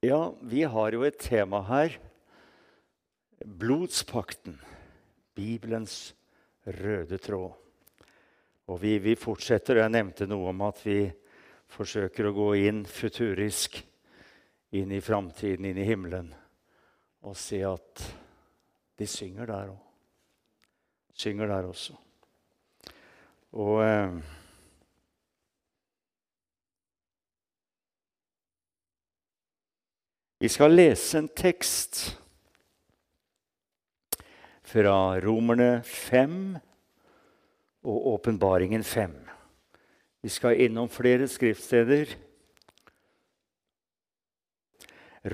Ja, vi har jo et tema her. Blodspakten. Bibelens røde tråd. Og vi, vi fortsetter. Jeg nevnte noe om at vi forsøker å gå inn futurisk. Inn i framtiden, inn i himmelen. Og se at de synger der òg. Synger der også. Og... Eh, Vi skal lese en tekst fra Romerne 5 og Åpenbaringen 5. Vi skal innom flere skriftsteder.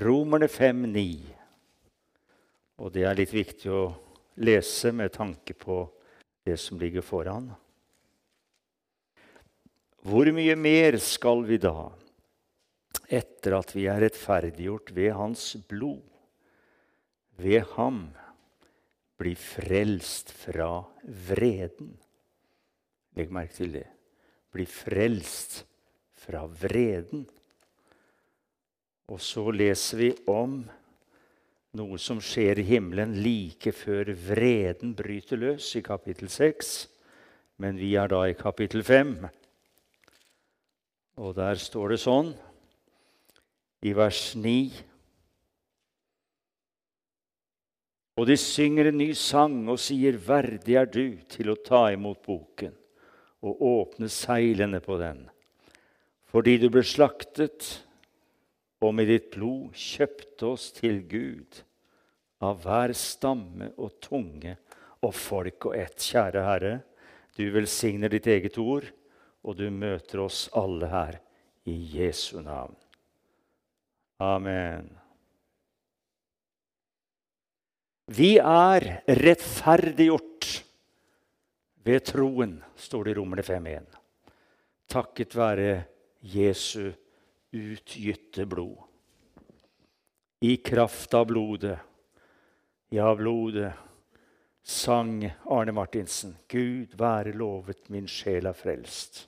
Romerne 5, 9. Og det er litt viktig å lese med tanke på det som ligger foran. Hvor mye mer skal vi da? Etter at vi er rettferdiggjort ved Hans blod. Ved ham blir frelst fra vreden. Legg merke til det. Bli frelst fra vreden. Og så leser vi om noe som skjer i himmelen like før vreden bryter løs, i kapittel 6. Men vi er da i kapittel 5. Og der står det sånn i vers 9. Og de synger en ny sang og sier, 'Verdig er du til å ta imot boken' og åpne seilene på den, fordi du ble slaktet og med ditt blod kjøpte oss til Gud av hver stamme og tunge og folk og ett. Kjære Herre, du velsigner ditt eget ord, og du møter oss alle her i Jesu navn. Amen. Vi er rettferdiggjort ved troen, står det i Romerne 5.1. Takket være Jesu utgytte blod. I kraft av blodet, ja, blodet, sang Arne Martinsen. Gud være lovet, min sjel er frelst.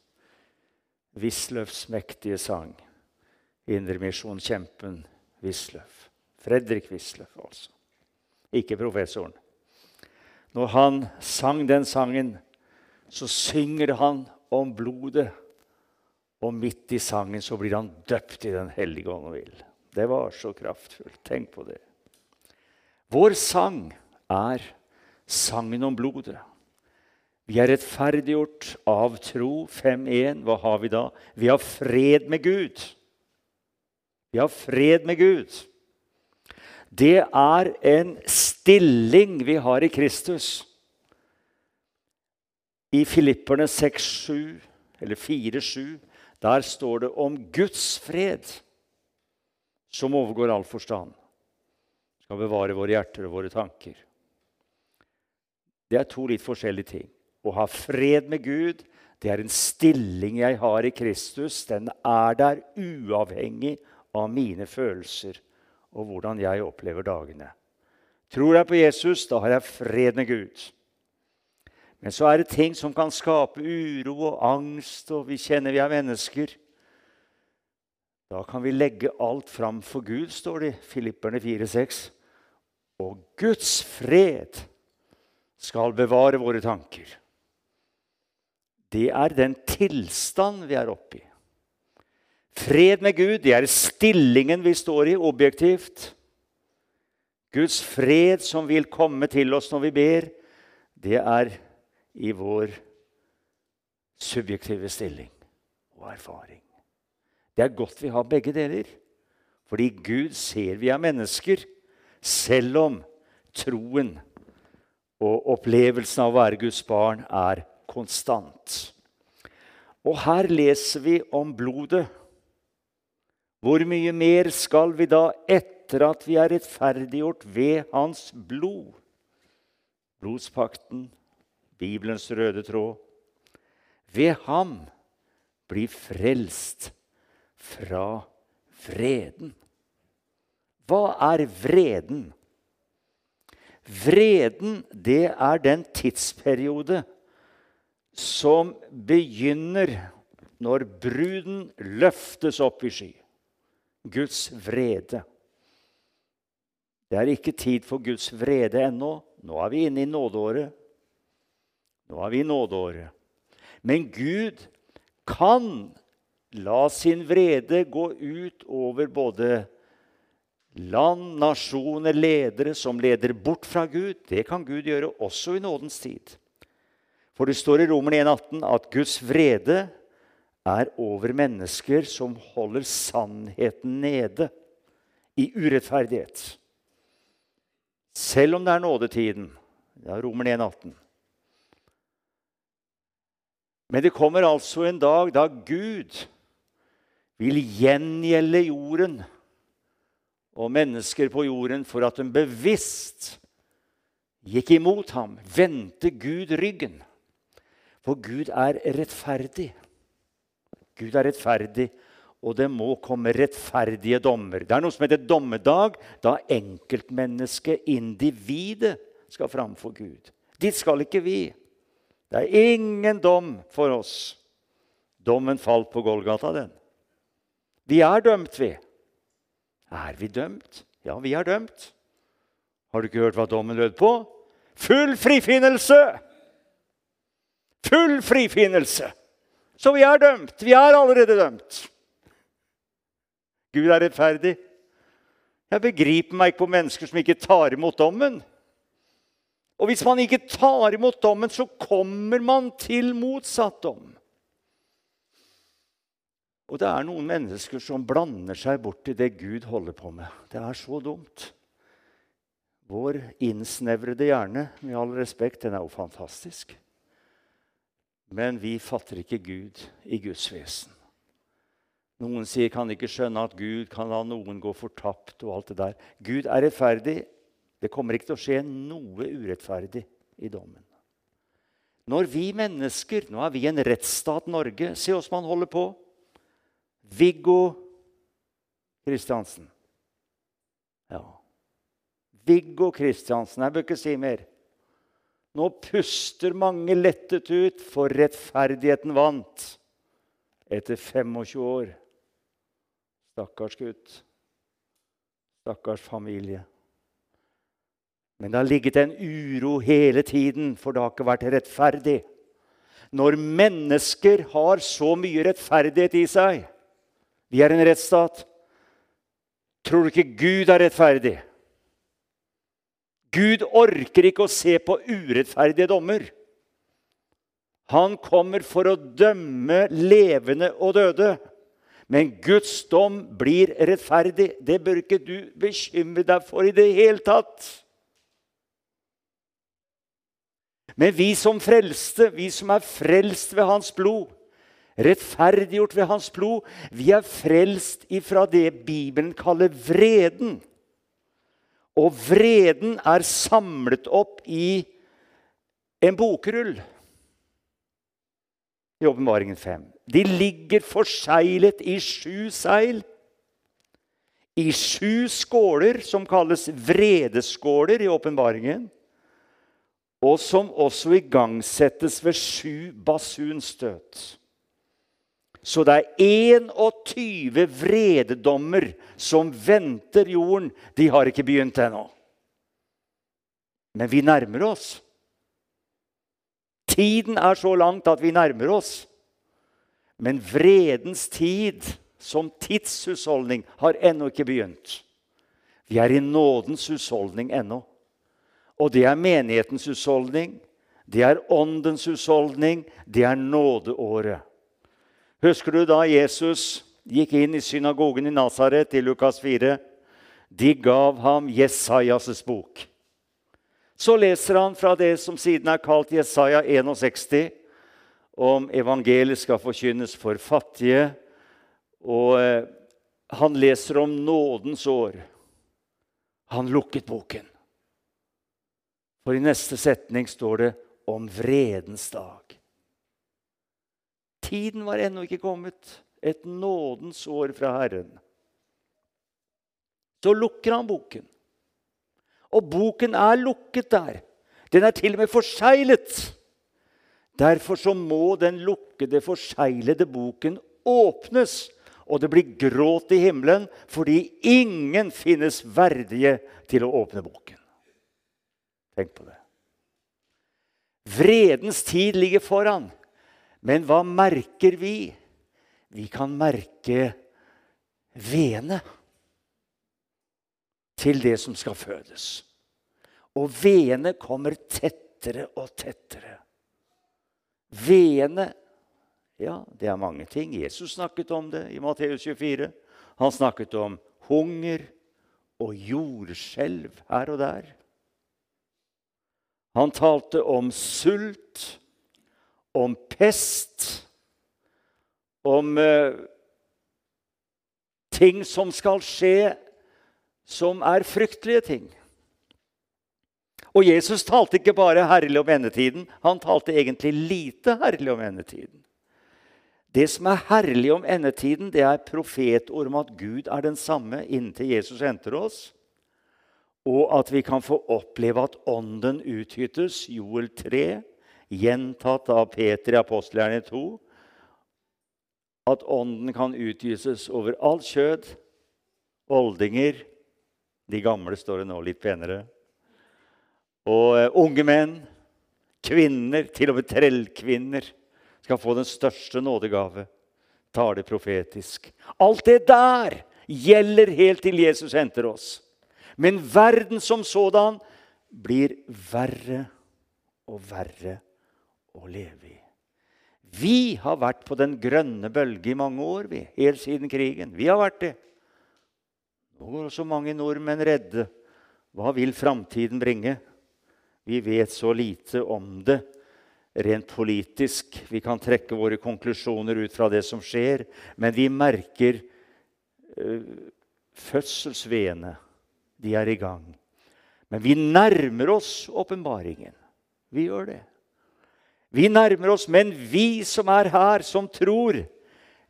Wisløffs mektige sang. Indremisjonskjempen Wisløff. Fredrik Wisløff, altså. Ikke professoren. Når han sang den sangen, så synger han om blodet. Og midt i sangen så blir han døpt i Den hellige ånd og vill. Det var så kraftfullt. Tenk på det. Vår sang er sangen om blodet. Vi er rettferdiggjort av tro. 5.1. Hva har vi da? Vi har fred med Gud. Vi har fred med Gud. Det er en stilling vi har i Kristus. I Filipperne 6-7, eller 4-7, der står det om Guds fred, som overgår all forstand. Skal bevare våre hjerter og våre tanker. Det er to litt forskjellige ting. Å ha fred med Gud det er en stilling jeg har i Kristus. Den er der uavhengig av mine følelser og hvordan jeg opplever dagene. Tror jeg på Jesus, da har jeg fred med Gud. Men så er det ting som kan skape uro og angst, og vi kjenner vi er mennesker. Da kan vi legge alt fram for Gud, står det i Filipperne 4,6. Og Guds fred skal bevare våre tanker. Det er den tilstand vi er oppe i. Fred med Gud, det er stillingen vi står i, objektivt. Guds fred som vil komme til oss når vi ber, det er i vår subjektive stilling og erfaring. Det er godt vi har begge deler, fordi Gud ser vi er mennesker, selv om troen og opplevelsen av å være Guds barn er konstant. Og her leser vi om blodet hvor mye mer skal vi da etter at vi er rettferdiggjort ved Hans blod? Blodspakten, Bibelens røde tråd. Ved ham bli frelst fra vreden. Hva er vreden? Vreden, det er den tidsperiode som begynner når bruden løftes opp i sky. Guds vrede. Det er ikke tid for Guds vrede ennå. Nå er vi inne i nådeåret. Nå er vi i nådeåret. Men Gud kan la sin vrede gå ut over både land, nasjoner, ledere som leder bort fra Gud. Det kan Gud gjøre også i nådens tid. For det står i Romerne 1,18 at Guds vrede er over mennesker som holder sannheten nede i urettferdighet. Selv om det er nådetiden. Det er Romer 1,18. Men det kommer altså en dag da Gud vil gjengjelde jorden og mennesker på jorden for at de bevisst gikk imot ham, vendte Gud ryggen. For Gud er rettferdig. Gud er rettferdig, og det må komme rettferdige dommer. Det er noe som heter dommedag, da enkeltmennesket, individet, skal framfor Gud. Dit skal ikke vi. Det er ingen dom for oss. Dommen falt på Golgata, den. Vi er dømt, vi. Er vi dømt? Ja, vi er dømt. Har du ikke hørt hva dommen lød på? Full frifinnelse! Full frifinnelse! Så vi er dømt. Vi er allerede dømt. Gud er rettferdig. Jeg begriper meg ikke på mennesker som ikke tar imot dommen. Og hvis man ikke tar imot dommen, så kommer man til motsatt dom. Og det er noen mennesker som blander seg bort i det Gud holder på med. Det er så dumt. Vår innsnevrede hjerne, med all respekt, den er jo fantastisk. Men vi fatter ikke Gud i Guds vesen. Noen sier kan ikke skjønne at Gud kan la noen gå fortapt. og alt det der. Gud er rettferdig. Det kommer ikke til å skje noe urettferdig i dommen. Når vi mennesker Nå er vi en rettsstat Norge. Se åssen man holder på. Viggo Kristiansen. Ja. Viggo Kristiansen. Jeg bør ikke si mer. Nå puster mange lettet ut, for rettferdigheten vant etter 25 år. Stakkars gutt. Stakkars familie. Men det har ligget en uro hele tiden, for det har ikke vært rettferdig. Når mennesker har så mye rettferdighet i seg Vi er en rettsstat. Tror du ikke Gud er rettferdig? Gud orker ikke å se på urettferdige dommer. Han kommer for å dømme levende og døde. Men Guds dom blir rettferdig. Det bør ikke du bekymre deg for i det hele tatt. Men vi som frelste, vi som er frelst ved Hans blod, rettferdiggjort ved Hans blod, vi er frelst ifra det Bibelen kaller vreden. Og vreden er samlet opp i en bokrull i Åpenbaringen 5. De ligger forseglet i sju seil. I sju skåler, som kalles vredeskåler i åpenbaringen. Og som også igangsettes ved sju basunstøt. Så det er 21 vrededommer som venter jorden. De har ikke begynt ennå. Men vi nærmer oss. Tiden er så langt at vi nærmer oss. Men vredens tid som tidshusholdning har ennå ikke begynt. Vi er i nådens husholdning ennå. Og det er menighetens husholdning, det er åndens husholdning, det er nådeåret. Husker du da Jesus gikk inn i synagogen i Nasaret i Lukas 4? De gav ham Jesajas bok. Så leser han fra det som siden er kalt Jesaja 61, om evangeliet skal forkynnes for fattige. Og eh, han leser om nådens år. Han lukket boken. For i neste setning står det om vredens dag. Tiden var ennå ikke kommet. Et nådens år fra Herren. Så lukker han boken. Og boken er lukket der. Den er til og med forseglet. Derfor så må den lukkede, forseglede boken åpnes. Og det blir gråt i himmelen fordi ingen finnes verdige til å åpne boken. Tenk på det. Vredens tid ligger foran. Men hva merker vi? Vi kan merke vene til det som skal fødes. Og veene kommer tettere og tettere. Veene Ja, det er mange ting. Jesus snakket om det i Matteus 24. Han snakket om hunger og jordskjelv her og der. Han talte om sult, om pest, om uh, ting som skal skje, som er fryktelige ting. Og Jesus talte ikke bare herlig om endetiden, han talte egentlig lite herlig om endetiden. Det som er herlig om endetiden, det er profetord om at Gud er den samme inntil Jesus henter oss, og at vi kan få oppleve at Ånden uthyttes, Joel 3, gjentatt av Peter i Apostelhjernen 2, at Ånden kan utgyses over alt kjød, oldinger De gamle står det nå litt penere og uh, unge menn, kvinner, til og med trellkvinner, skal få den største nådegave. Tar det profetisk. Alt det der gjelder helt til Jesus henter oss. Men verden som sådan blir verre og verre å leve i. Vi har vært på den grønne bølge i mange år, vi, helt siden krigen. Vi har vært det. Nå går også mange nordmenn redde. Hva vil framtiden bringe? Vi vet så lite om det rent politisk. Vi kan trekke våre konklusjoner ut fra det som skjer, men vi merker uh, fødselsveene. De er i gang. Men vi nærmer oss åpenbaringen. Vi gjør det. Vi nærmer oss, men vi som er her, som tror,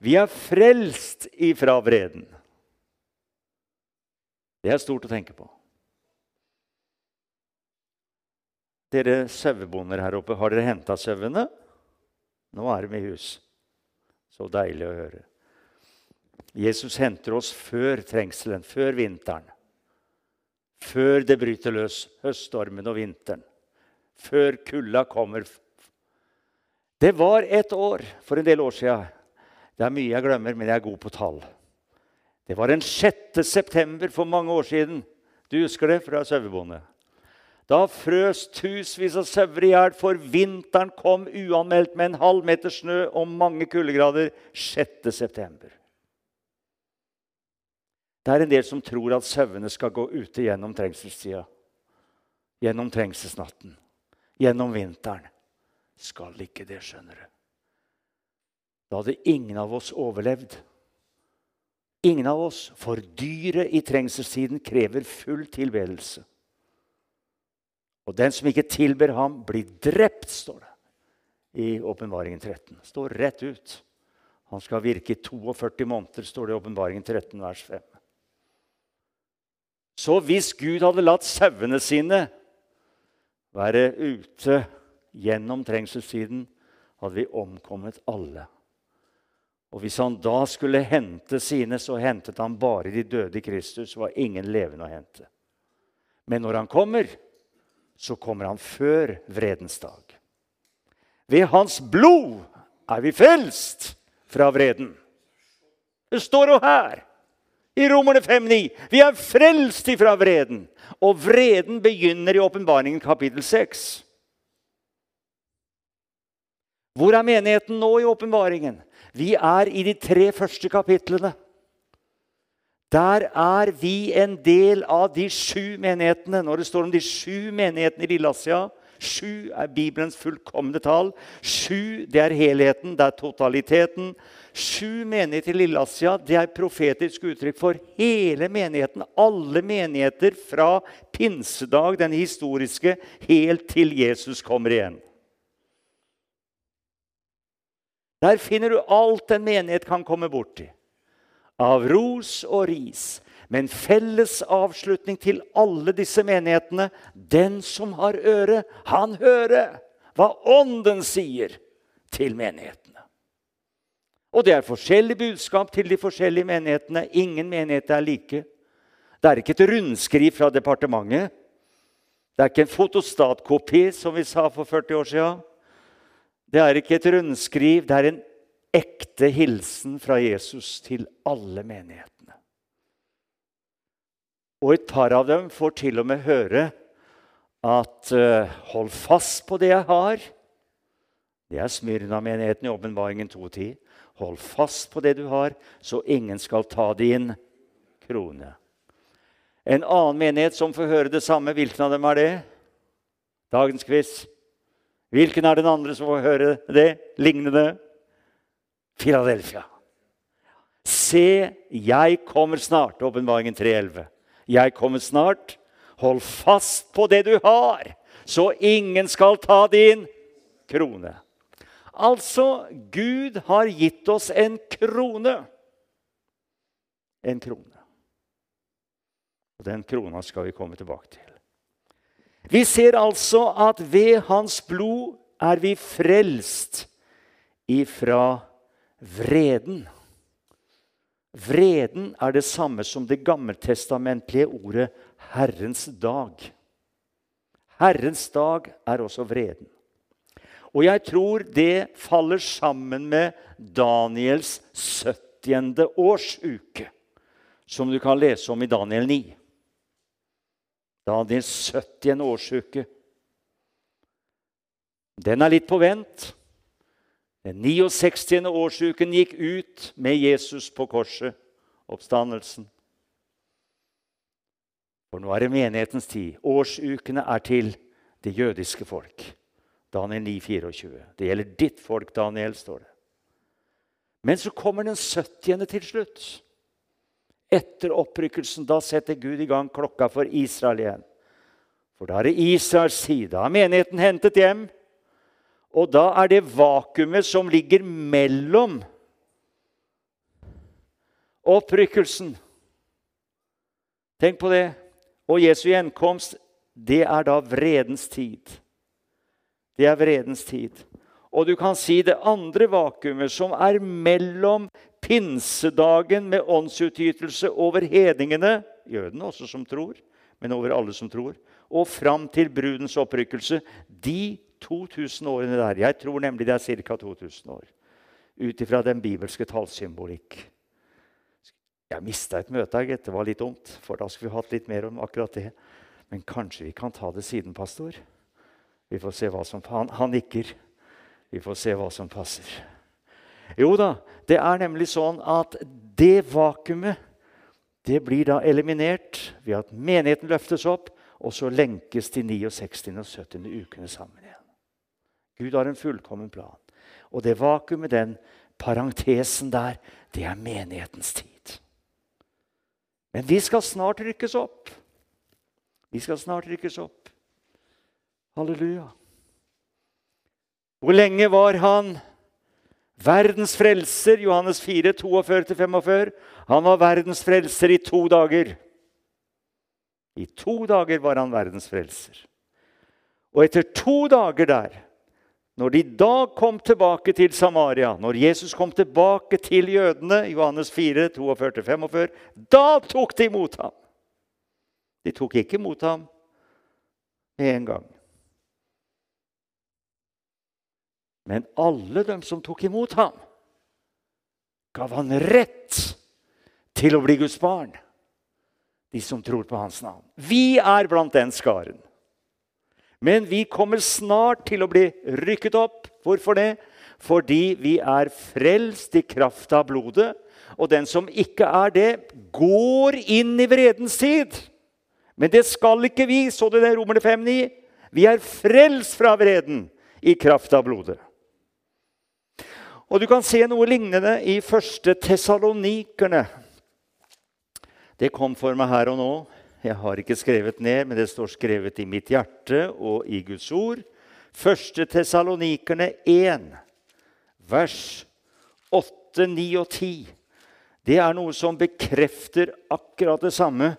vi er frelst ifra vreden. Det er stort å tenke på. Dere sauebonder her oppe, har dere henta sauene? Nå er de i hus. Så deilig å høre. Jesus henter oss før trengselen, før vinteren. Før det bryter løs, høststormen og vinteren. Før kulda kommer. Det var et år for en del år sia. Det er mye jeg glemmer, men jeg er god på tall. Det var den 6. september for mange år siden. Du husker det fra sauebonde? Da frøs tusenvis av sauer i hjel, for vinteren kom uanmeldt med en halv meter snø og mange kuldegrader 6.9. Det er en del som tror at sauene skal gå ute gjennom trengselstida. Gjennom trengselsnatten. Gjennom vinteren. Skal ikke det, skjønner du. Da hadde ingen av oss overlevd. Ingen av oss. For dyret i trengselstiden krever full tilbedelse. Og den som ikke tilber ham, blir drept, står det i Åpenbaringen 13. står rett ut. Han skal virke i 42 måneder, står det i Åpenbaringen 13, vers 5. Så hvis Gud hadde latt sauene sine være ute gjennom trengselstiden, hadde vi omkommet alle. Og hvis han da skulle hente sine, så hentet han bare de døde i Kristus. Det var ingen levende å hente. Men når han kommer, så kommer han før vredens dag. Ved hans blod er vi frelst fra vreden. Det står jo her i Romerne 5,9. Vi er frelst ifra vreden. Og vreden begynner i åpenbaringen kapittel 6. Hvor er menigheten nå i åpenbaringen? Vi er i de tre første kapitlene. Der er vi en del av de sju menighetene. Når det står om de sju menighetene i Lilleasia Sju er Bibelens fullkomne tall. Sju det er helheten, det er totaliteten. Sju menigheter i Lilleasia det er profetisk uttrykk for hele menigheten. Alle menigheter fra pinsedag, den historiske, helt til Jesus kommer igjen. Der finner du alt en menighet kan komme borti. Av ros og ris. Men felles avslutning til alle disse menighetene Den som har øre, han hører hva Ånden sier til menighetene. Og det er forskjellig budskap til de forskjellige menighetene. Ingen menigheter er like. Det er ikke et rundskriv fra departementet. Det er ikke en fotostatkopi, som vi sa for 40 år siden. Det er ikke et rundskriv, det er en ekte hilsen fra Jesus til alle menighetene. Og et par av dem får til og med høre at uh, 'hold fast på det jeg har'. Det er Smyrna-menigheten i Åpenbaringen 2.10. Hold fast på det du har, så ingen skal ta din krone. En annen menighet som får høre det samme, hvilken av dem er det? Dagens quiz. Hvilken er den andre som får høre det lignende? Filadelfia. Se, jeg kommer snart. Åpenbaringen 3.11. Jeg kommer snart. Hold fast på det du har, så ingen skal ta din krone. Altså, Gud har gitt oss en krone. En krone. Og Den krona skal vi komme tilbake til. Vi ser altså at ved hans blod er vi frelst ifra vreden. Vreden er det samme som det gammeltestamentlige ordet 'Herrens dag'. Herrens dag er også vreden. Og jeg tror det faller sammen med Daniels 70. årsuke, som du kan lese om i Daniel 9. Daniels 70. årsuke. Den er litt på vent. Den 69. årsuken gikk ut med Jesus på korset, oppstandelsen. For nå er det menighetens tid. Årsukene er til det jødiske folk. Daniel 9, 24. Det gjelder ditt folk, Daniel, står det. Men så kommer den 70. til slutt. Etter opprykkelsen da setter Gud i gang klokka for Israel igjen. For da er det Israels side. Da er menigheten hentet hjem. Og da er det vakuumet som ligger mellom opprykkelsen Tenk på det. Og Jesu gjenkomst, det er da vredens tid. Det er vredens tid. Og du kan si det andre vakuumet, som er mellom pinsedagen med åndsutytelse over hedningene, jødene også som tror, men over alle som tror, og fram til brudens opprykkelse. De 2000 årene der Jeg tror nemlig det er ca. 2000 år. Ut ifra den bibelske tallsymbolikk. Jeg mista et møte, gitt. Det var litt dumt, for da skulle vi hatt litt mer om akkurat det. Men kanskje vi kan ta det siden, pastor? Vi får se hva som Han, han nikker. Vi får se hva som passer. Jo da, det er nemlig sånn at det vakuumet det blir da eliminert ved at menigheten løftes opp, og så lenkes de 69. og 70. ukene sammen igjen. Gud har en fullkommen plan. Og det vakuumet, den parentesen der, det er menighetens tid. Men vi skal snart rykkes opp. Vi skal snart rykkes opp. Halleluja. Hvor lenge var han verdens frelser? Johannes 4, 42-45. Han var verdens frelser i to dager. I to dager var han verdens frelser. Og etter to dager der, når de da kom tilbake til Samaria, når Jesus kom tilbake til jødene, Johannes 4, 42-45, da tok de imot ham. De tok ikke imot ham med en gang. Men alle dem som tok imot ham, gav han rett til å bli Guds barn. De som tror på hans navn. Vi er blant den skaren. Men vi kommer snart til å bli rykket opp. Hvorfor det? Fordi vi er frelst i kraft av blodet. Og den som ikke er det, går inn i vredens tid. Men det skal ikke vi. Så du det, Romerne 5,9? Vi er frelst fra vreden i kraft av blodet. Og du kan se noe lignende i første Tessalonikerne. Det kom for meg her og nå. Jeg har ikke skrevet ned, men det står skrevet i mitt hjerte og i Guds ord. Første Tessalonikerne 1, vers 8, 9 og 10. Det er noe som bekrefter akkurat det samme.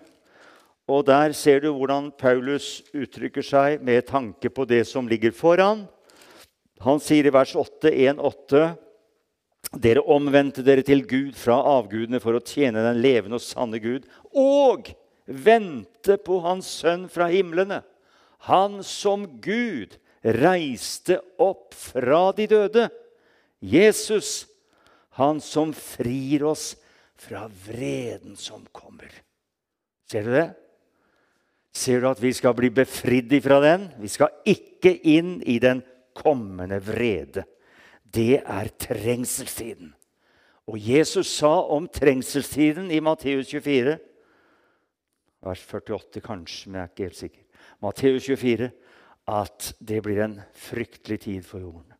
Og der ser du hvordan Paulus uttrykker seg med tanke på det som ligger foran. Han sier i vers 8, 1, 8, Dere omvendte dere til Gud fra avgudene for å tjene den levende og sanne Gud, og vente på Hans Sønn fra himlene, Han som Gud reiste opp fra de døde. Jesus, Han som frir oss fra vreden som kommer. Ser du det? Ser du at vi skal bli befridd ifra den? Vi skal ikke inn i den kommende vrede. Det er trengselstiden. Og Jesus sa om trengselstiden i Matteus 24 Vers 48 kanskje, men jeg er ikke helt sikker. Matteus 24 at det blir en fryktelig tid for jorden.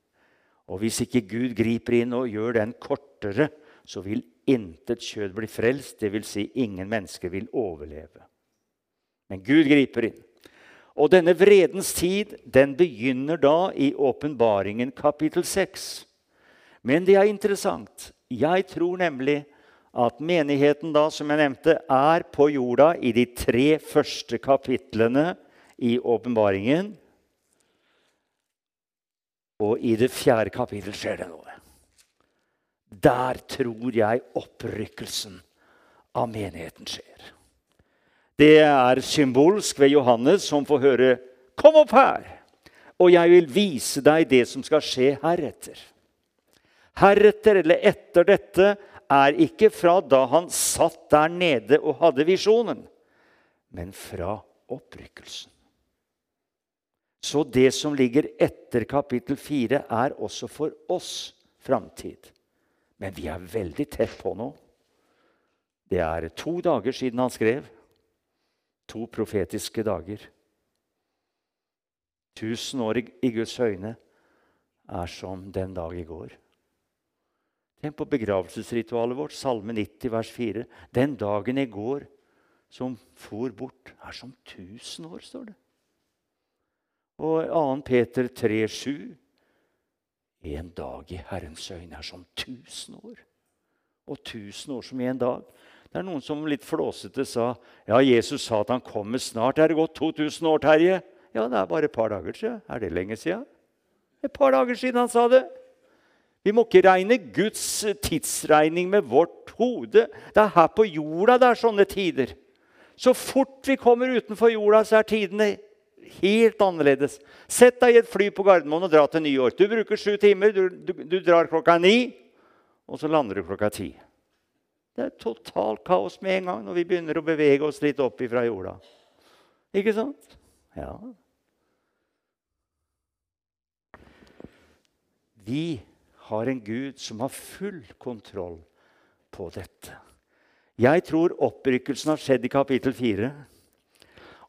Og hvis ikke Gud griper inn og gjør den kortere, så vil intet kjød bli frelst. Dvs. Si ingen mennesker vil overleve. Men Gud griper inn. Og denne vredens tid den begynner da i åpenbaringen kapittel 6. Men det er interessant. Jeg tror nemlig at menigheten da, som jeg nevnte, er på jorda i de tre første kapitlene i åpenbaringen. Og i det fjerde kapittel skjer det noe. Der tror jeg opprykkelsen av menigheten skjer. Det er symbolsk ved Johannes, som får høre 'Kom opp her, og jeg vil vise deg det som skal skje heretter'. Heretter eller etter dette er ikke fra da han satt der nede og hadde visjonen, men fra opprykkelsen. Så det som ligger etter kapittel 4, er også for oss framtid. Men vi er veldig tett på nå. Det er to dager siden han skrev. To profetiske dager. Tusen år i Guds øyne er som den dag i går. Tenk på begravelsesritualet vårt, Salme 90, vers 4. Den dagen i går som for bort, er som tusen år, står det. Og 2. Peter 3, 7. En dag i Herrens øyne er som tusen år. Og tusen år som en dag. Det er noen som litt flåsete sa ja, Jesus sa at han kommer snart. Er det gått 2000 år, Terje? Ja, det er bare et par dager siden. Er det lenge siden? Et par dager siden han sa det. Vi må ikke regne Guds tidsregning med vårt hode. Det er her på jorda det er sånne tider. Så fort vi kommer utenfor jorda, så er tidene helt annerledes. Sett deg i et fly på Gardermoen og dra til New York. Du bruker sju timer. Du, du, du drar klokka ni, og så lander du klokka ti. Det er totalt kaos med en gang når vi begynner å bevege oss litt opp ifra jorda. Ikke sant? Ja. Vi har en Gud som har full kontroll på dette. Jeg tror opprykkelsen har skjedd i kapittel 4.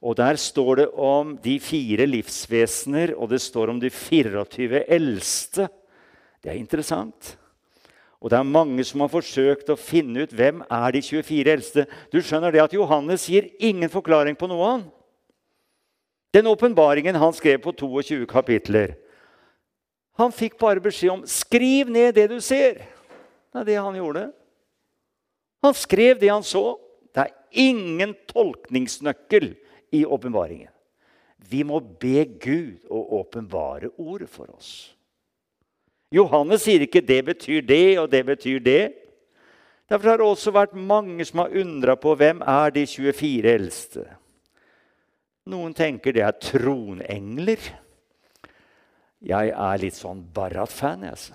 Og Der står det om de fire livsvesener, og det står om de 24 eldste. Det er interessant. Og det er mange som har forsøkt å finne ut hvem er de 24 eldste. Du skjønner det at Johannes gir ingen forklaring på noe av Den åpenbaringen han skrev på 22 kapitler. Han fikk bare beskjed om 'skriv ned det du ser'. Det er det han gjorde. Han skrev det han så. Det er ingen tolkningsnøkkel i åpenbaringen. Vi må be Gud å åpenbare ordet for oss. Johannes sier ikke 'det betyr det', og 'det betyr det'. Derfor har det også vært mange som har undra på hvem er de 24 eldste. Noen tenker det er tronengler. Jeg er litt sånn Barrat-fan. Altså.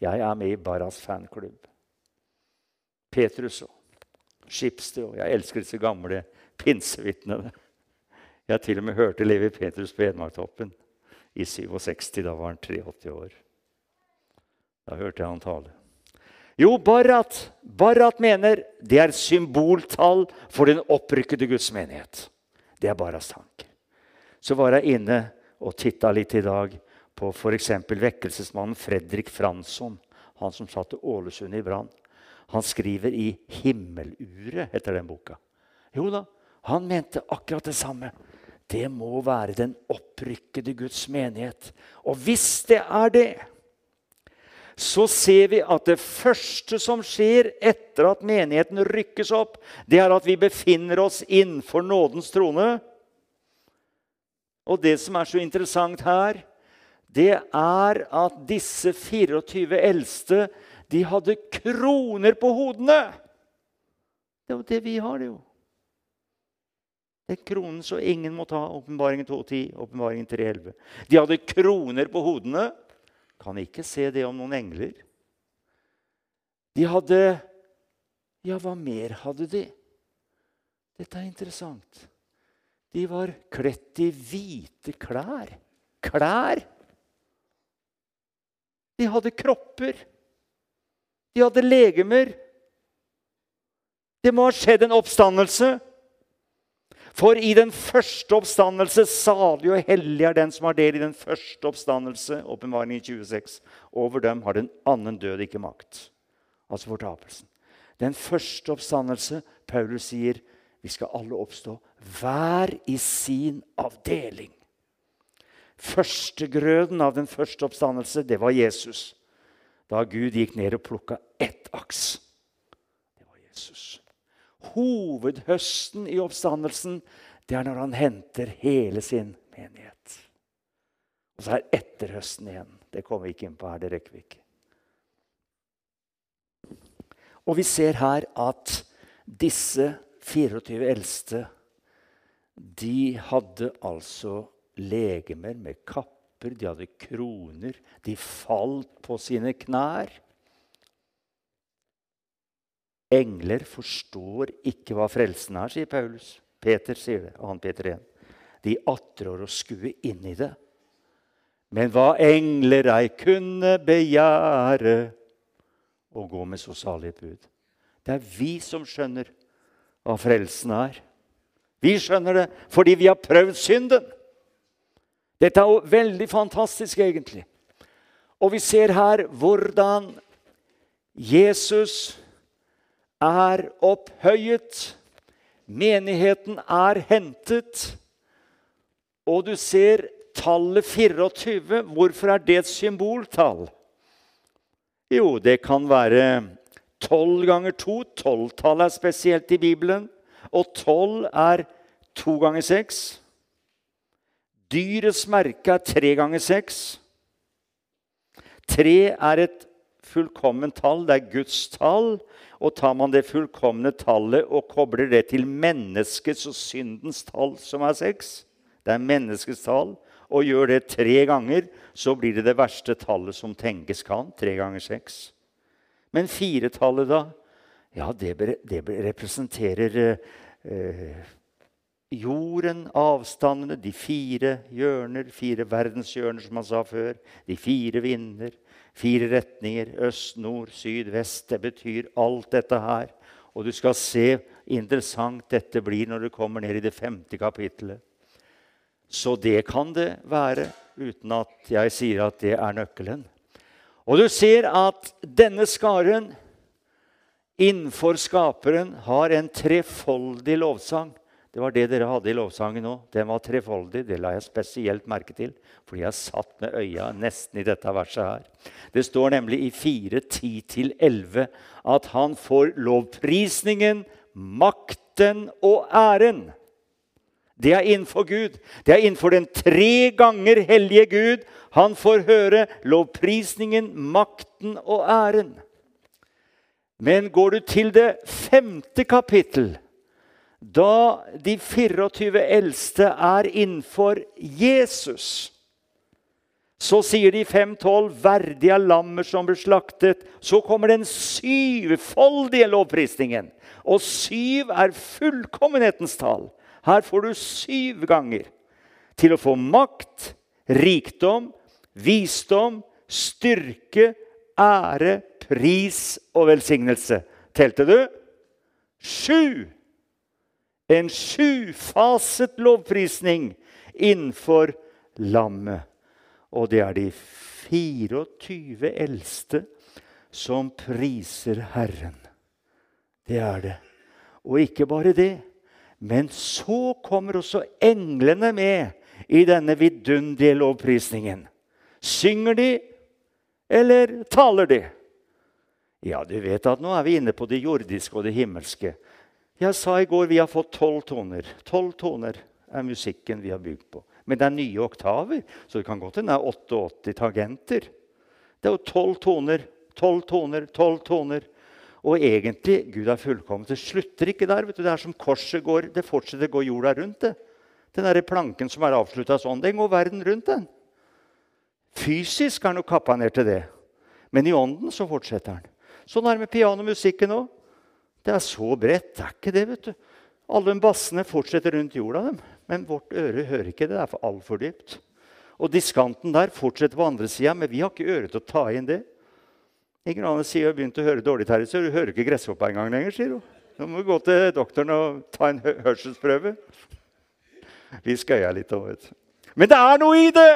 Jeg er med i Barrats fanklubb. Petrus og Skipsted. Og jeg elsker disse gamle pinsevitnene. Jeg til og med hørt Levi Petrus på Hedmarktoppen i 67. Da var han 83 år. Da hørte jeg han tale. Jo, Barat, Barat mener det er symboltall for den opprykkede Guds menighet. Det er Barats tanke. Så var jeg inne og titta litt i dag på f.eks. vekkelsesmannen Fredrik Fransson, han som satte Ålesund i brann. Han skriver i 'Himmeluret', heter den boka. Jo da, han mente akkurat det samme. Det må være den opprykkede Guds menighet. Og hvis det er det, så ser vi at det første som skjer etter at menigheten rykkes opp, det er at vi befinner oss innenfor nådens trone. Og det som er så interessant her, det er at disse 24 eldste de hadde kroner på hodene. Det er jo det vi har, det jo. Den kronen så ingen må ta. Åpenbaringen 2.10, åpenbaringen 3.11. De hadde kroner på hodene. Kan ikke se det om noen engler. De hadde Ja, hva mer hadde de? Dette er interessant. De var kledt i hvite klær. Klær! De hadde kropper. De hadde legemer. Det må ha skjedd en oppstandelse. For i den første oppstandelse salig og hellig er den som har del i den første oppstandelse. Åpenbaringen 26. Over dem har den annen død ikke makt. Altså fortapelsen. Den første oppstandelse, Paulus sier, vi skal alle oppstå, hver i sin avdeling. Førstegrøden av den første oppstandelse, det var Jesus. Da Gud gikk ned og plukka ett aks. Det var Jesus. Hovedhøsten i oppstandelsen, det er når han henter hele sin menighet. Og så er etterhøsten igjen. Det kommer vi ikke inn på her. Det rekker vi ikke. Og vi ser her at disse 24 eldste de hadde altså legemer med kapper, de hadde kroner. De falt på sine knær. Engler forstår ikke hva frelsen er, sier Paulus. Peter sier det, 2. Peter 1. De attrår å skue inn i det. Men hva engler ei kunne begjære å gå med så salig bud. Det er vi som skjønner hva frelsen er. Vi skjønner det fordi vi har prøvd synden. Dette er jo veldig fantastisk, egentlig. Og vi ser her hvordan Jesus er opphøyet. Menigheten er hentet. Og du ser tallet 24. Hvorfor er det et symboltall? Jo, det kan være tolv ganger to. Tolvtallet er spesielt i Bibelen. Og tolv er to ganger seks. Dyrets merke er tre ganger seks. Tre er et fullkomment tall. Det er Guds tall. Og tar man det fullkomne tallet og kobler det til menneskets og syndens tall, som er seks Det er menneskets tall. Og gjør det tre ganger, så blir det det verste tallet som tenkes kan. Tre ganger seks. Men firetallet, da? Ja, det, det representerer eh, jorden, avstandene, de fire hjørner, fire verdenshjørner, som han sa før. De fire vinder, fire retninger. Øst, nord, syd, vest. Det betyr alt dette her. Og du skal se interessant dette blir når du kommer ned i det femte kapittelet. Så det kan det være, uten at jeg sier at det er nøkkelen. Og du ser at denne skaren innenfor Skaperen har en trefoldig lovsang. Det var det dere hadde i lovsangen nå. Den var trefoldig. Det la jeg spesielt merke til, fordi jeg satt med øya nesten i dette verset her. Det står nemlig i 4, 10-11 at han får lovprisningen, makten og æren. Det er innenfor Gud. Det er innenfor den tre ganger hellige Gud. Han får høre lovprisningen, makten og æren. Men går du til det femte kapittel da de 24 eldste er innenfor Jesus, så sier de 5.12 verdig verdige lammer som ble slaktet. Så kommer den syvfoldige lovprisningen. Og syv er fullkommenhetens tall. Her får du syv ganger til å få makt, rikdom, visdom, styrke, ære, pris og velsignelse. Telte du? Sju en sjufaset lovprisning innenfor lammet. Og det er de 24 eldste som priser Herren. Det er det. Og ikke bare det, men så kommer også englene med i denne vidunderlige lovprisningen. Synger de, eller taler de? Ja, du vet at nå er vi inne på det jordiske og det himmelske. Jeg sa i går vi har fått tolv toner. Tolv toner er musikken vi har bygd på. Men det er nye oktaver, så det kan godt hende det er 88 tagenter. Det er jo tolv toner, tolv toner, tolv toner. Og egentlig, Gud er fullkommen. Det slutter ikke der. vet du. Det er som korset går. Det fortsetter å gå jorda rundt. det. Den der planken som er avslutta sånn, den går verden rundt. den. Fysisk er nok kappa ned til det, men i ånden så fortsetter den. Sånn er det med pianomusikken òg. Det er så bredt. Det er ikke det, vet du. Alle bassene fortsetter rundt jorda, dem. men vårt øre hører ikke det. Det er for altfor dypt. Og diskanten der fortsetter på andre sida, men vi har ikke øre til å ta inn det. Ingen annen sier har begynt å høre dårlig, Terje, så du hører ikke gresshoppa engang lenger. sier hun. Nå må du gå til doktoren og ta en hørselsprøve. Vi skøyer litt òg, vet du. Men det er noe i det!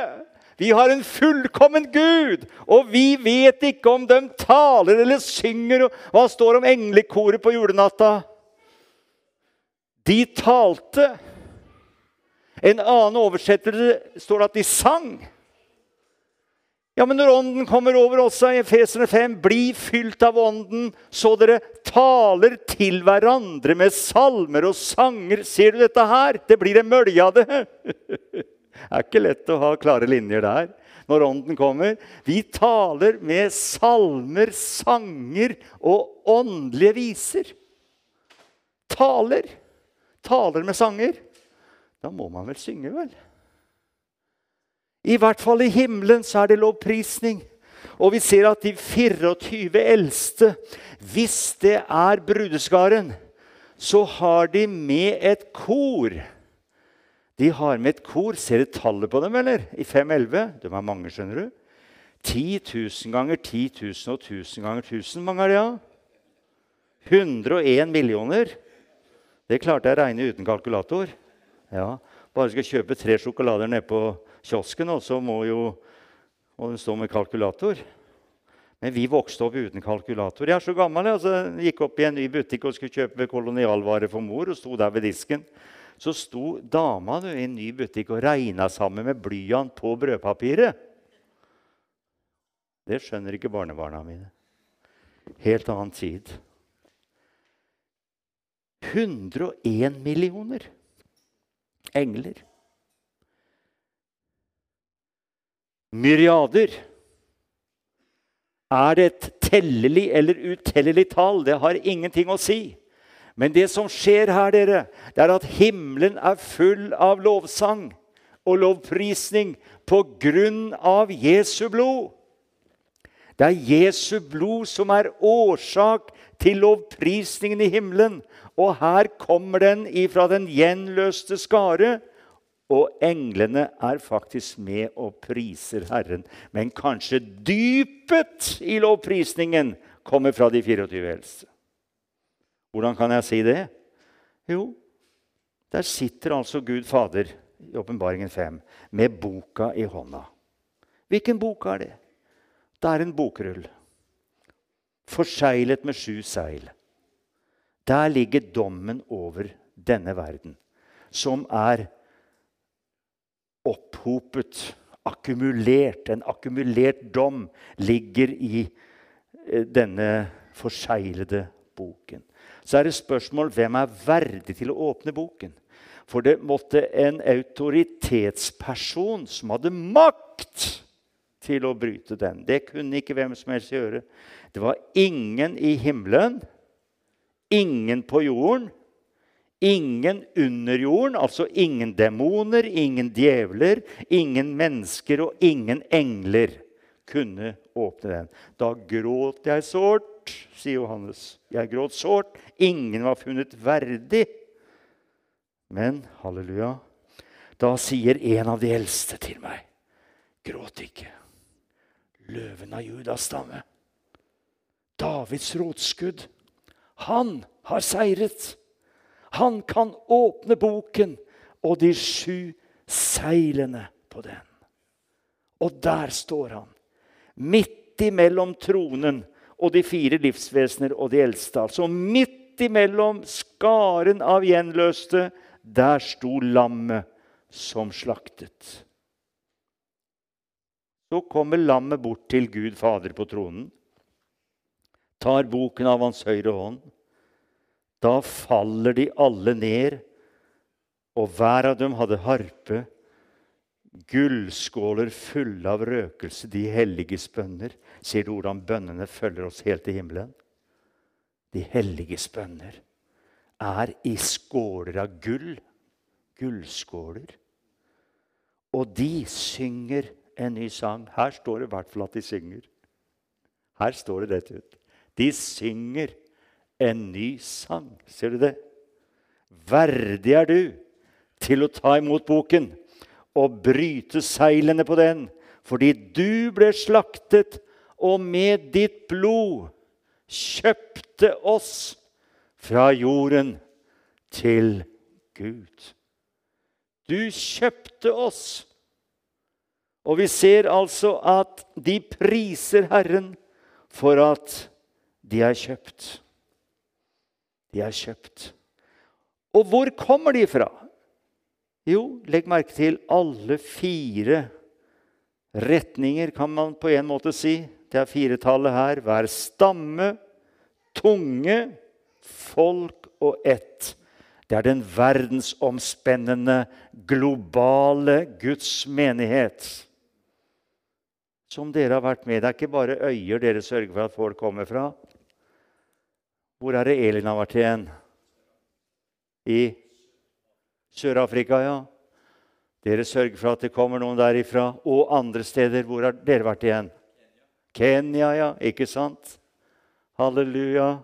Vi har en fullkommen Gud, og vi vet ikke om de taler eller synger. Hva står om englekoret på julenatta? De talte. En annen oversettelse står det at de sang. Ja, men når Ånden kommer over oss, i Efeserne 5, bli fylt av Ånden, så dere taler til hverandre med salmer og sanger. Ser du dette her? Det blir en mølje av det. Det er ikke lett å ha klare linjer der når Ånden kommer. Vi taler med salmer, sanger og åndelige viser. Taler. Taler med sanger. Da må man vel synge, vel? I hvert fall i himmelen så er det lovprisning. Og vi ser at de 24 eldste, hvis det er brudeskaren, så har de med et kor. De har med et kor. Ser du tallet på dem, eller? I 511. De er mange, skjønner du. 10 000 ganger 10 000 og 1000 ganger 1000. Mange er det, ja? 101 millioner. Det klarte jeg å regne uten kalkulator. Ja, Bare skal kjøpe tre sjokolader nede på kiosken, og så må jo må stå med kalkulator. Men vi vokste opp uten kalkulator. Jeg er så gammel. Jeg altså, gikk opp i en ny butikk og skulle kjøpe kolonialvare for mor. og sto der ved disken. Så sto dama i en ny butikk og regna sammen med blyant på brødpapiret. Det skjønner ikke barnebarna mine. Helt annen tid. 101 millioner engler. myriader. Er det et tellelig eller utellelig tall? Det har ingenting å si. Men det som skjer her, dere, det er at himmelen er full av lovsang og lovprisning på grunn av Jesu blod. Det er Jesu blod som er årsak til lovprisningen i himmelen. Og her kommer den ifra den gjenløste skare og englene er faktisk med og priser Herren. Men kanskje dypet i lovprisningen kommer fra de 24 eldste. Hvordan kan jeg si det? Jo, der sitter altså Gud Fader i Åpenbaringen 5 med boka i hånda. Hvilken bok er det? Det er en bokrull. Forseglet med sju seil. Der ligger dommen over denne verden, som er opphopet, akkumulert. En akkumulert dom ligger i eh, denne forseglede boken. Så er det spørsmål hvem er verdig til å åpne boken. For det måtte en autoritetsperson som hadde makt til å bryte den. Det kunne ikke hvem som helst gjøre. Det var ingen i himmelen, ingen på jorden, Ingen under jorden, altså ingen demoner, ingen djevler, ingen mennesker og ingen engler kunne åpne den. Da gråt jeg sårt, sier Johannes. Jeg gråt sårt. Ingen var funnet verdig. Men halleluja, da sier en av de eldste til meg, gråt ikke. Løven av Judas stamme. Davids rotskudd. Han har seiret. Han kan åpne boken og de sju seilene på den. Og der står han, midt imellom tronen og de fire livsvesener og de eldste. Altså midt imellom skaren av gjenløste, der sto lammet som slaktet. Så kommer lammet bort til Gud Fader på tronen, tar boken av hans høyre hånd. Da faller de alle ned, og hver av dem hadde harpe, gullskåler fulle av røkelse, de helliges bønner. Ser du hvordan bønnene følger oss helt til himmelen? De helliges bønner er i skåler av gull. Gullskåler. Og de synger en ny sang. Her står det i hvert fall at de synger. Her står det rett ut. De synger en ny sang. Ser du det? Verdig er du til å ta imot boken og bryte seilene på den, fordi du ble slaktet og med ditt blod kjøpte oss fra jorden til Gud. Du kjøpte oss og vi ser altså at de priser Herren for at de er kjøpt. De er kjøpt. Og hvor kommer de fra? Jo, legg merke til alle fire retninger, kan man på en måte si. Det er firetallet her. Hver stamme, tunge, folk og ett. Det er den verdensomspennende, globale Guds menighet som dere har vært med. Det er ikke bare øyer dere sørger for at folk kommer fra. Hvor er det Elin har vært igjen? I Sør-Afrika, ja. Dere sørger for at det kommer noen derifra. Og andre steder. Hvor har dere vært igjen? Kenya, ja. Ikke sant? Halleluja.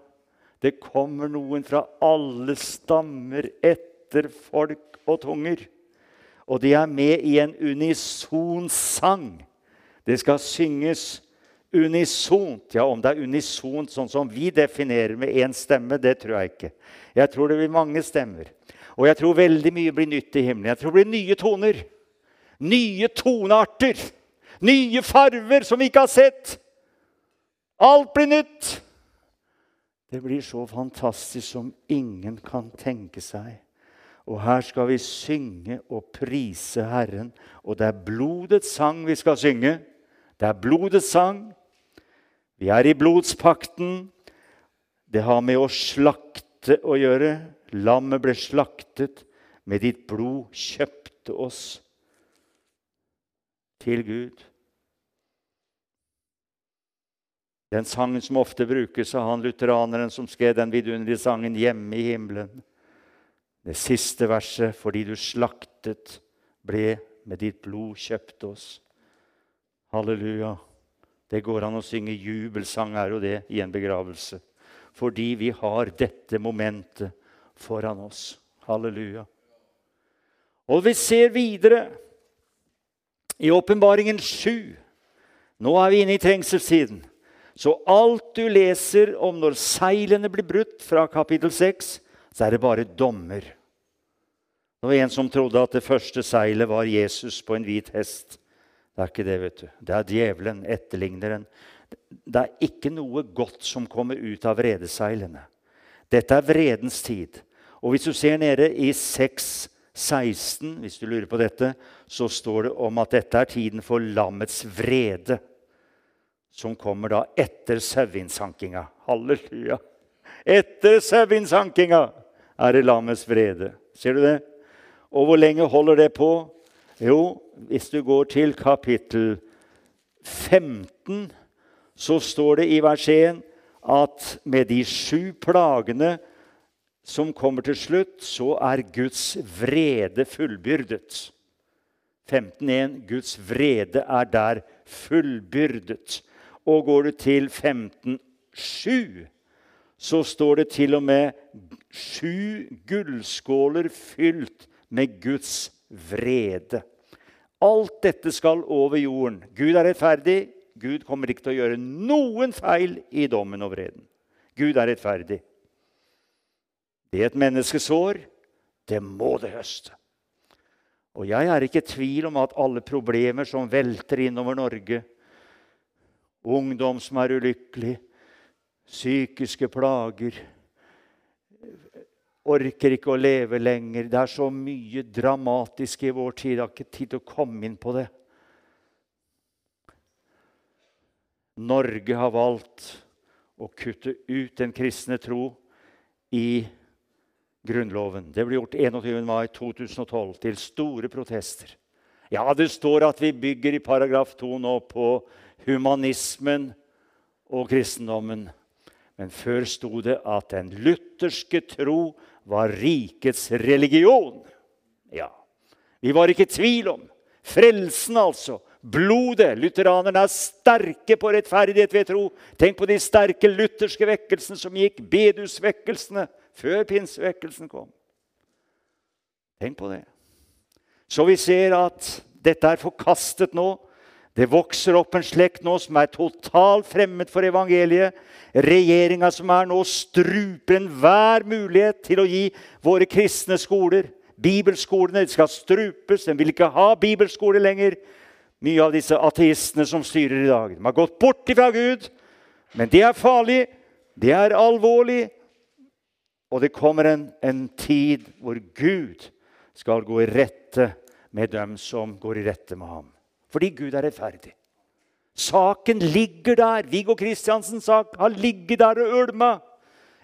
Det kommer noen fra alle stammer etter folk og tunger. Og de er med i en unison sang det skal synges unisont. Ja, om det er unisont sånn som vi definerer med én stemme, det tror jeg ikke. Jeg tror det blir mange stemmer. Og jeg tror veldig mye blir nytt i himmelen. Jeg tror det blir nye toner. Nye tonearter. Nye farver som vi ikke har sett. Alt blir nytt. Det blir så fantastisk som ingen kan tenke seg. Og her skal vi synge og prise Herren. Og det er blodets sang vi skal synge. Det er blodets sang. Vi er i blodspakten. Det har med å slakte å gjøre. Lammet ble slaktet. Med ditt blod kjøpte oss til Gud. Den sangen som ofte brukes av han lutheraneren som skrev den vidunderlige sangen 'Hjemme i himmelen'. Det siste verset 'Fordi du slaktet, ble med ditt blod kjøpte oss'. Halleluja. Det går an å synge jubelsang er jo det i en begravelse. Fordi vi har dette momentet foran oss. Halleluja. Og vi ser videre i Åpenbaringen 7. Nå er vi inne i trengselstiden. Så alt du leser om når seilene blir brutt fra kapittel 6, så er det bare dommer. Det var en som trodde at det første seilet var Jesus på en hvit hest. Det er ikke det, vet du. Det er djevelen, etterligneren. Det er ikke noe godt som kommer ut av vredeseilene. Dette er vredens tid. Og hvis du ser nede i 6.16, hvis du lurer på dette, så står det om at dette er tiden for lammets vrede. Som kommer da etter saueinnsankinga. Halleluja! Etter saueinnsankinga er det lammets vrede. Ser du det? Og hvor lenge holder det på? Jo, hvis du går til kapittel 15, så står det i vers 1 at med de sju plagene som kommer til slutt, så er Guds vrede fullbyrdet. 15.1. Guds vrede er der fullbyrdet. Og går du til 15.7, så står det til og med sju gullskåler fylt med Guds vrede. Alt dette skal over jorden. Gud er rettferdig. Gud kommer ikke til å gjøre noen feil i dommen og vreden. Gud er rettferdig. Det et menneske sår, det må det høste. Og jeg er ikke i tvil om at alle problemer som velter innover Norge, ungdom som er ulykkelig, psykiske plager Orker ikke å leve lenger. Det er så mye dramatisk i vår tid. Jeg har ikke tid til å komme inn på det. Norge har valgt å kutte ut den kristne tro i Grunnloven. Det ble gjort 21. mai 2012 til store protester. Ja, det står at vi bygger i paragraf 2 nå på humanismen og kristendommen. Men før sto det at den lutherske tro var rikets religion. Ja, vi var ikke i tvil om. Frelsen, altså. Blodet. Lutheranerne er sterke på rettferdighet ved tro. Tenk på de sterke lutherske vekkelsene som gikk, bedusvekkelsene før pinsevekkelsen kom. Tenk på det. Så vi ser at dette er forkastet nå. Det vokser opp en slekt nå som er totalt fremmed for evangeliet. Regjeringa som er nå, struper enhver mulighet til å gi våre kristne skoler Bibelskolene de skal strupes. De vil ikke ha bibelskole lenger. Mye av disse ateistene som styrer i dag. De har gått bort fra Gud. Men det er farlig. Det er alvorlig. Og det kommer en, en tid hvor Gud skal gå i rette med dem som går i rette med ham. Fordi Gud er rettferdig. Saken ligger der. Viggo Kristiansens sak har ligget der og ulma.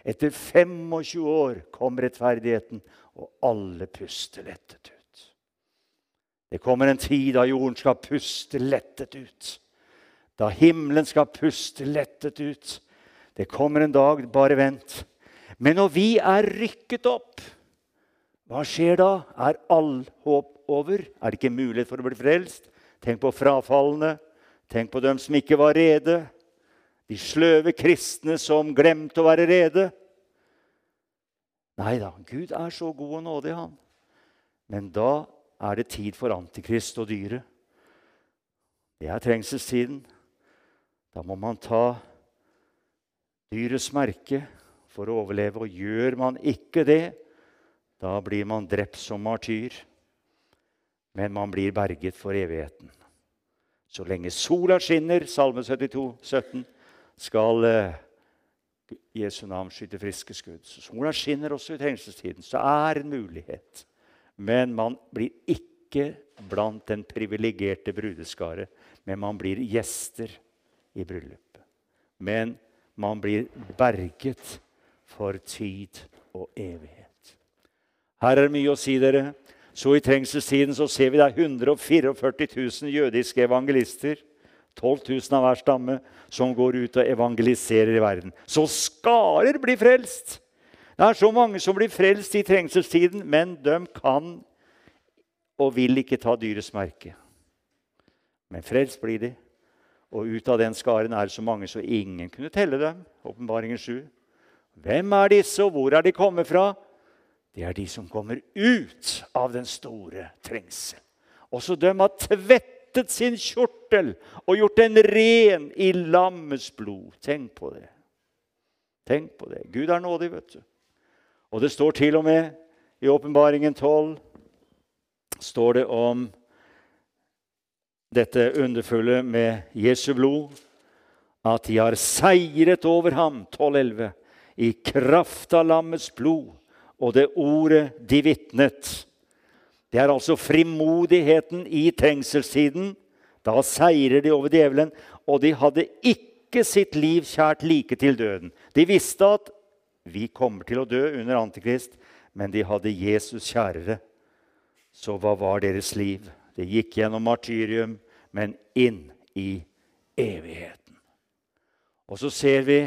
Etter 25 år kom rettferdigheten, og alle puster lettet ut. Det kommer en tid da jorden skal puste lettet ut. Da himmelen skal puste lettet ut. Det kommer en dag, bare vent, men når vi er rykket opp, hva skjer da? Er all håp over? Er det ikke mulighet for å bli frelst? Tenk på frafallene. Tenk på dem som ikke var rede. De sløve kristne som glemte å være rede. Nei da, Gud er så god og nådig, han. Men da er det tid for Antikrist og dyret. Det er trengselstiden. Da må man ta dyrets merke for å overleve. Og gjør man ikke det, da blir man drept som martyr. Men man blir berget for evigheten. Så lenge sola skinner, Salme 72, 17, skal eh, Jesu navn skyte friske skudd. Så sola skinner også i trengselstiden, så er en mulighet. Men man blir ikke blant den privilegerte brudeskare, men man blir gjester i bryllupet. Men man blir berget for tid og evighet. Her er det mye å si, dere. Så i trengselstiden så ser vi det er 144 000 jødiske evangelister. 12 000 av hver stamme som går ut og evangeliserer i verden. Så skarer blir frelst! Det er så mange som blir frelst i trengselstiden, men de kan og vil ikke ta dyrets merke. Men frelst blir de. Og ut av den skaren er det så mange så ingen kunne telle dem. Åpenbaringen 7. Hvem er disse, og hvor er de kommet fra? Det er de som kommer ut av den store trengsel. Også de har tvettet sin kjortel og gjort den ren i lammets blod. Tenk på det. Tenk på det. Gud er nådig, vet du. Og det står til og med i Åpenbaringen 12 står det om dette underfulle med Jesu blod, at de har seiret over ham, 1211, i kraft av lammets blod og det ordet de vitnet. Det er altså frimodigheten i trengselstiden. Da seirer de over djevelen, og de hadde ikke sitt liv kjært like til døden. De visste at vi kommer til å dø under Antikrist, men de hadde Jesus kjærere. Så hva var deres liv? Det gikk gjennom martyrium, men inn i evigheten. Og så ser vi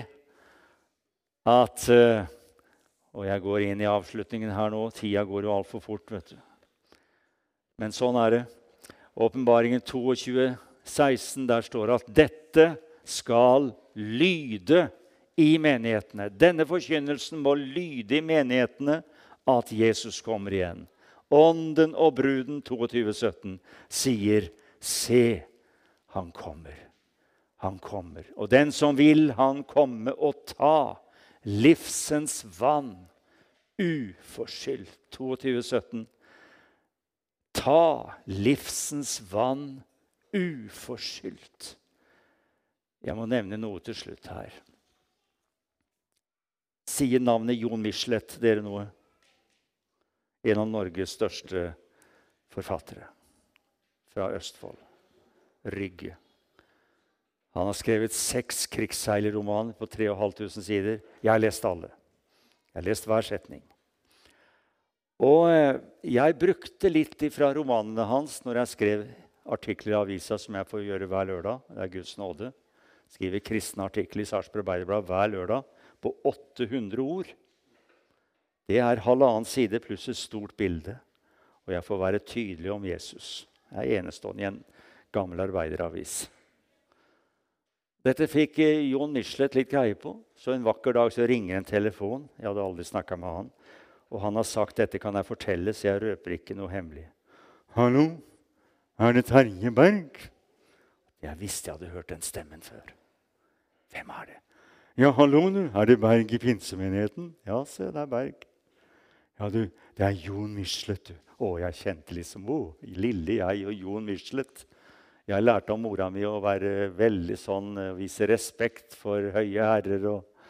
at eh, Og jeg går inn i avslutningen her nå. Tida går jo altfor fort, vet du. Men sånn er det. Åpenbaringen 22, 16, der står det at dette skal lyde i menighetene. Denne forkynnelsen må lyde i menighetene at Jesus kommer igjen. Ånden og bruden 22, 17, sier, 'Se, han kommer'. Han kommer. Og den som vil, han komme og ta livsens vann uforskyldt. 22, 17. Ta livsens vann uforskyldt. Jeg må nevne noe til slutt her. Sier navnet Jon Michelet dere noe? En av Norges største forfattere fra Østfold. Rygge. Han har skrevet seks krigsseilerromaner på 3500 sider. Jeg har lest alle. Jeg har lest hver setning. Og eh, jeg brukte litt fra romanene hans når jeg skrev artikler i avisa, som jeg får gjøre hver lørdag. Det er Guds nåde. Skriver kristne artikler i Sarpsborg Arbeiderblad hver lørdag på 800 ord. Det er halvannen side pluss et stort bilde. Og jeg får være tydelig om Jesus. Jeg er enestående i en gammel arbeideravis. Dette fikk eh, Jon Michelet litt greie på. Så en vakker dag så ringer en telefon. Jeg hadde aldri snakka med han. Og han har sagt dette kan jeg fortelle, så jeg røper ikke noe hemmelig. 'Hallo, er det Terje Berg?' Jeg visste jeg hadde hørt den stemmen før. Hvem er det? Ja, hallo, du. Er det Berg i pinsemenigheten? Ja, se, det er Berg. Ja, du, det er Jon Michelet, du. Å, jeg kjente liksom oh, lille jeg og Jon Michelet. Jeg lærte av mora mi å være veldig sånn, eh, vise respekt for høye herrer og,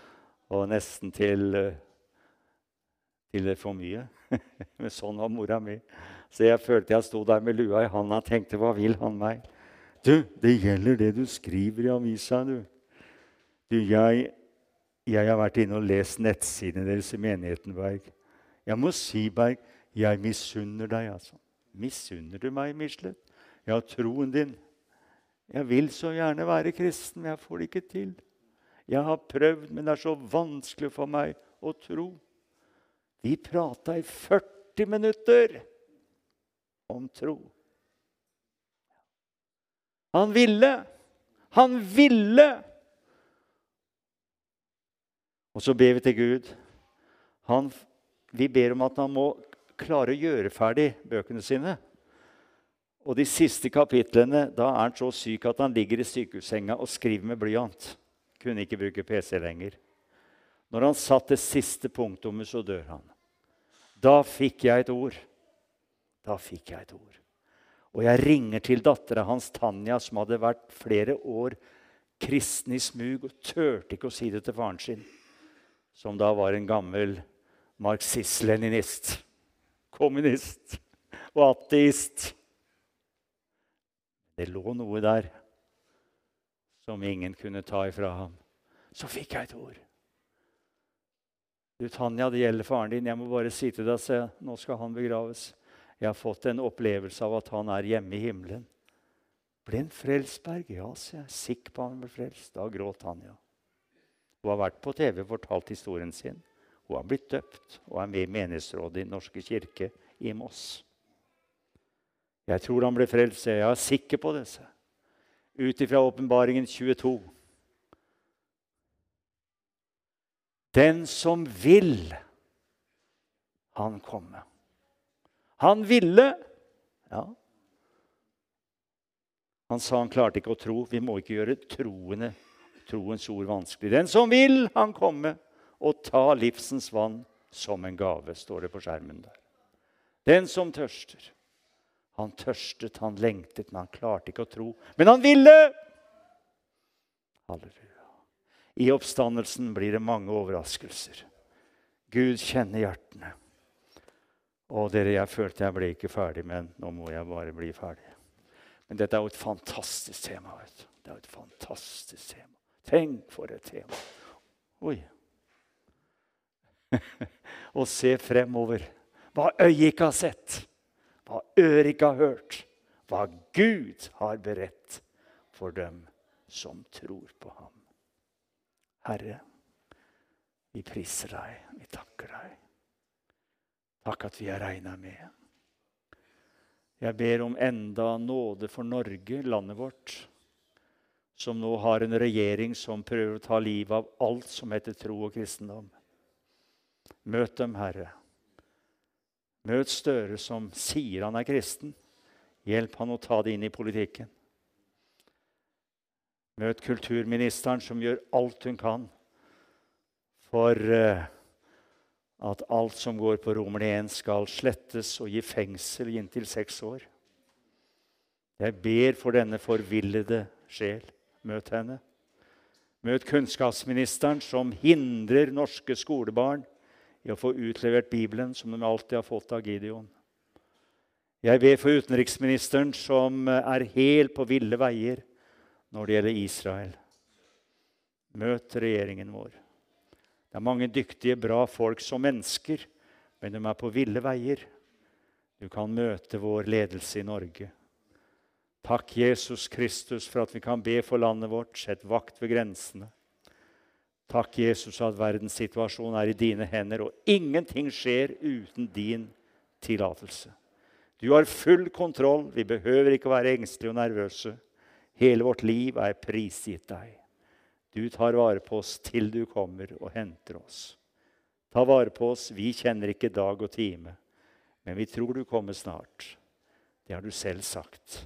og nesten til, eh, til for mye. Men sånn var mora mi. Så jeg følte jeg sto der med lua i handa og tenkte hva vil han meg? Du, det gjelder det du skriver i avisa, du. Du, jeg, jeg har vært inne og lest nettsidene deres i menigheten, Berg. Jeg må si, Berg, jeg misunner deg, altså. Misunner du meg, Michelet? Ja, troen din. Jeg vil så gjerne være kristen, men jeg får det ikke til. Jeg har prøvd, men det er så vanskelig for meg å tro. Vi prata i 40 minutter om tro. Han ville. Han ville! Og så ber vi til Gud. Han, vi ber om at han må klare å gjøre ferdig bøkene sine. Og de siste kapitlene, da er han så syk at han ligger i sykehussenga og skriver med blyant. Kunne ikke bruke PC lenger. Når han satt det siste punktummet, så dør han. Da fikk jeg et ord. Da fikk jeg et ord. Og jeg ringer til dattera hans Tanja, som hadde vært flere år kristen i smug og turte ikke å si det til faren sin, som da var en gammel marxist-leninist, kommunist og ateist. Det lå noe der som ingen kunne ta ifra ham. Så fikk jeg et ord. Du, Tanja, det gjelder faren din. Jeg må bare si til deg, se, nå skal han begraves. Jeg har fått en opplevelse av at han er hjemme i himmelen. Ble en frelsberg? Ja, sier jeg er sikker på han ble frelst. Da gråt Tanja. Hun har vært på TV og fortalt historien sin. Hun har blitt døpt og er med i menighetsrådet i norske kirke i Moss. Jeg tror han ble frelst. Jeg er sikker på det. Ut ifra åpenbaringen 22. Den som vil, han komme. Han ville. Ja. Han sa han klarte ikke å tro. Vi må ikke gjøre troende, troens ord vanskelig. Den som vil, han komme og ta livsens vann som en gave, står det på skjermen der. Den som tørster. Han tørstet, han lengtet, men han klarte ikke å tro. Men han ville! Halleluja. I oppstandelsen blir det mange overraskelser. Gud kjenner hjertene. Og dere, jeg følte jeg ble ikke ferdig, men nå må jeg bare bli ferdig. Men dette er jo et fantastisk tema. vet du. Det er jo et fantastisk tema. Tenk for et tema. Oi. Å se fremover. Hva øyet ikke har sett hva øret ikke har hørt, hva Gud har beredt for dem som tror på ham. Herre, vi priser deg, vi takker deg. Takk at vi er regna med. Jeg ber om enda nåde for Norge, landet vårt, som nå har en regjering som prøver å ta livet av alt som heter tro og kristendom. Møt dem, Herre. Møt Støre som sier han er kristen. Hjelp han å ta det inn i politikken. Møt kulturministeren som gjør alt hun kan for uh, at alt som går på Romerne 1, skal slettes og gi fengsel i inntil seks år. Jeg ber for denne forvillede sjel. Møt henne. Møt kunnskapsministeren, som hindrer norske skolebarn i å få utlevert Bibelen, som de alltid har fått av Gideon. Jeg ber for utenriksministeren, som er helt på ville veier når det gjelder Israel. Møt regjeringen vår. Det er mange dyktige, bra folk som mennesker, men de er på ville veier. Du kan møte vår ledelse i Norge. Takk, Jesus Kristus, for at vi kan be for landet vårt. Sett vakt ved grensene. Takk, Jesus, at verdenssituasjonen er i dine hender, og ingenting skjer uten din tillatelse. Du har full kontroll. Vi behøver ikke være engstelige og nervøse. Hele vårt liv er prisgitt deg. Du tar vare på oss til du kommer og henter oss. Ta vare på oss. Vi kjenner ikke dag og time, men vi tror du kommer snart. Det har du selv sagt.